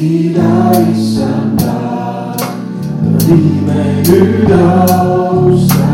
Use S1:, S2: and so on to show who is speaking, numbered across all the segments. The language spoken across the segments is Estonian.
S1: ida, issanda, riime nüüd ausalt.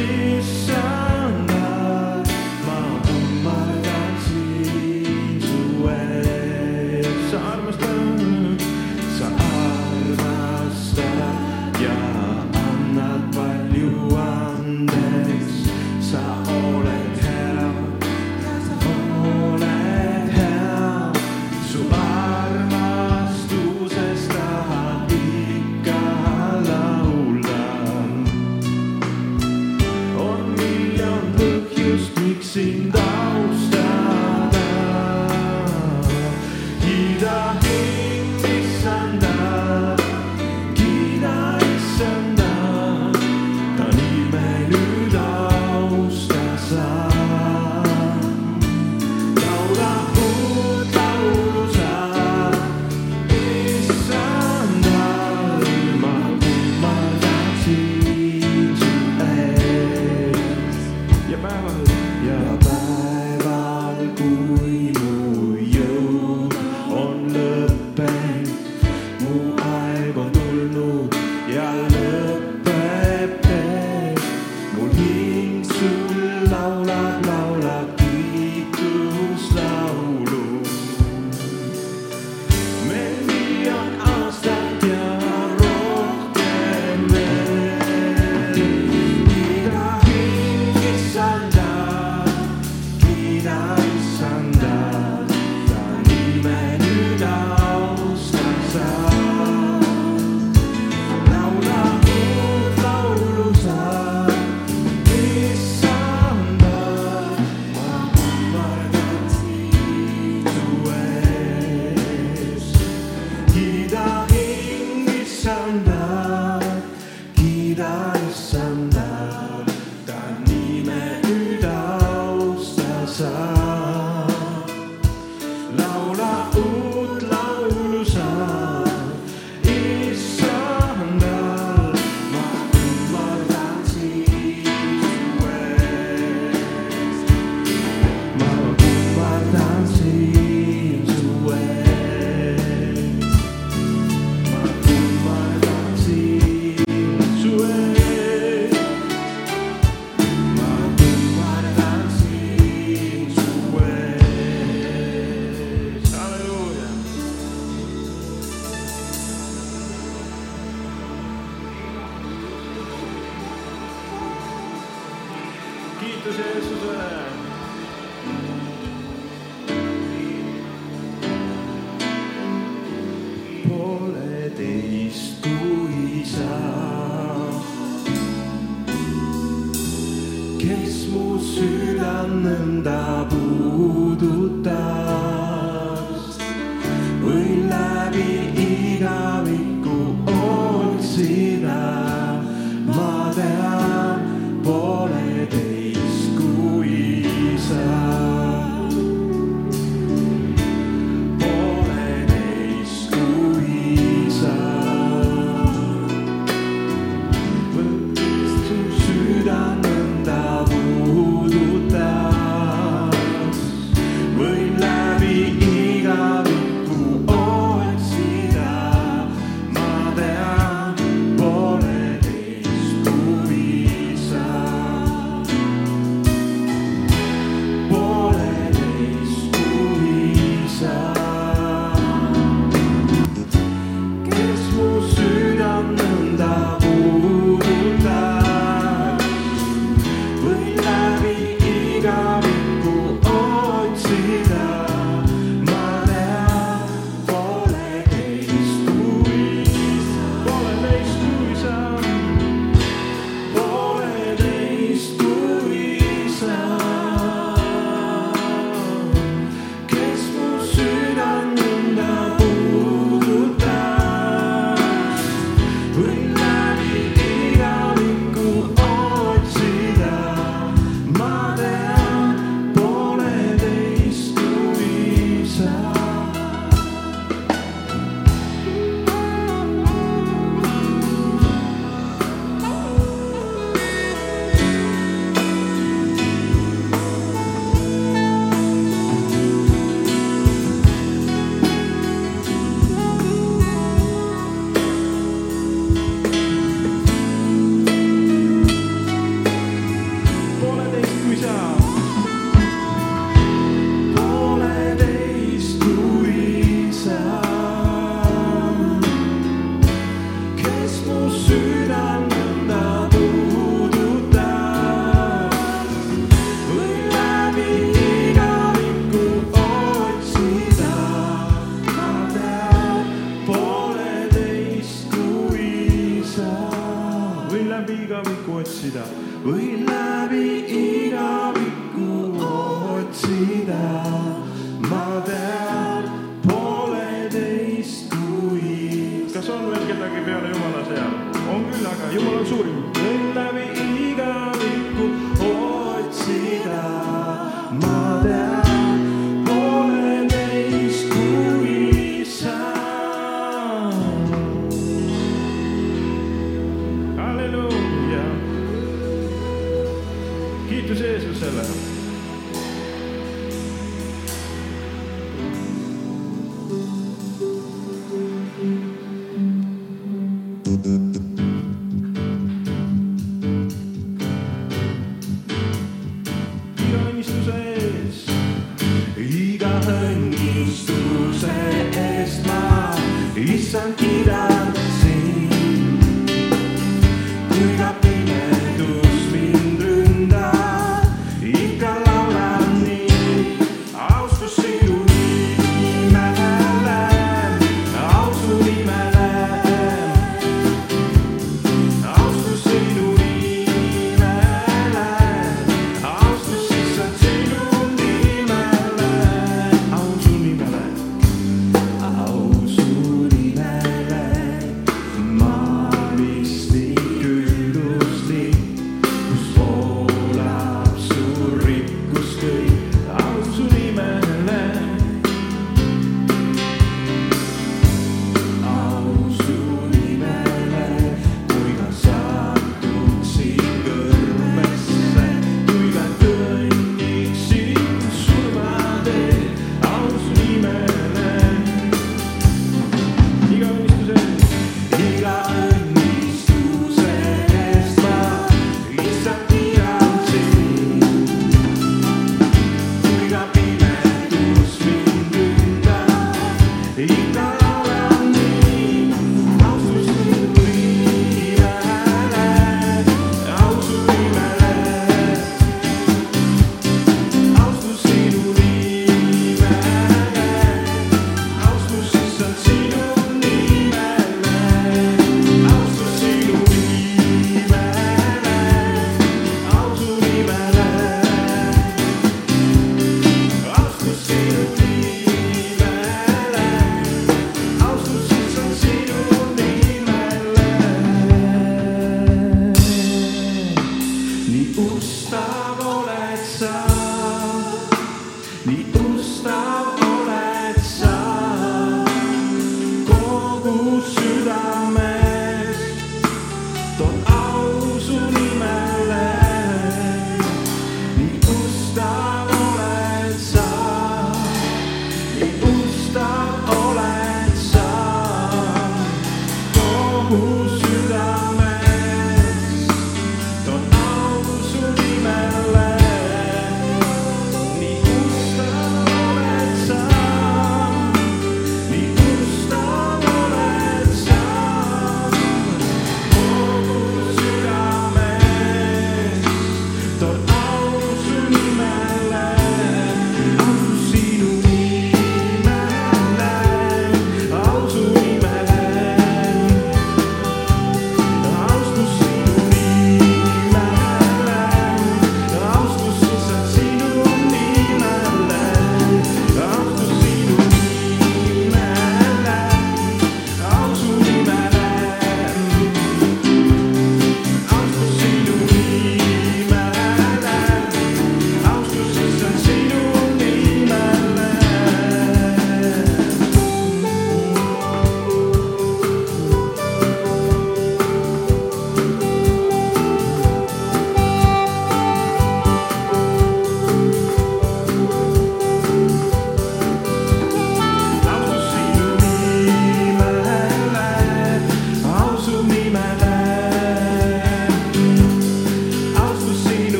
S1: This kiitus Jeesusele. pooleteist kui isa, kes mu südant nõnda puudutas, võin läbi free.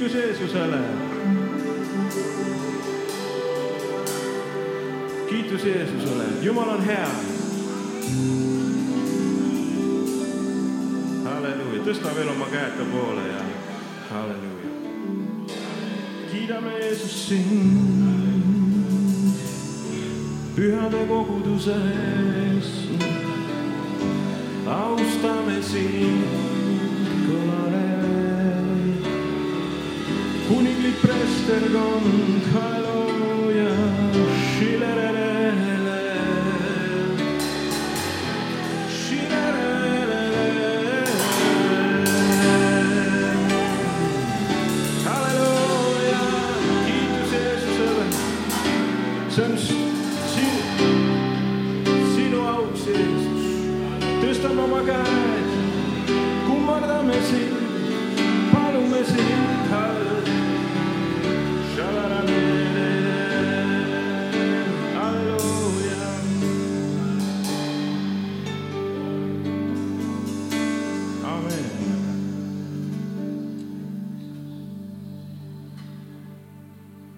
S1: kiitus Jeesusele. kiitus Jeesusele, Jumal on hea. halleluuja, tõsta veel oma käed ta poole ja halleluuja. kiidame Jeesus sind pühade koguduses. austame sind tõstame oma käed, kummardame sind.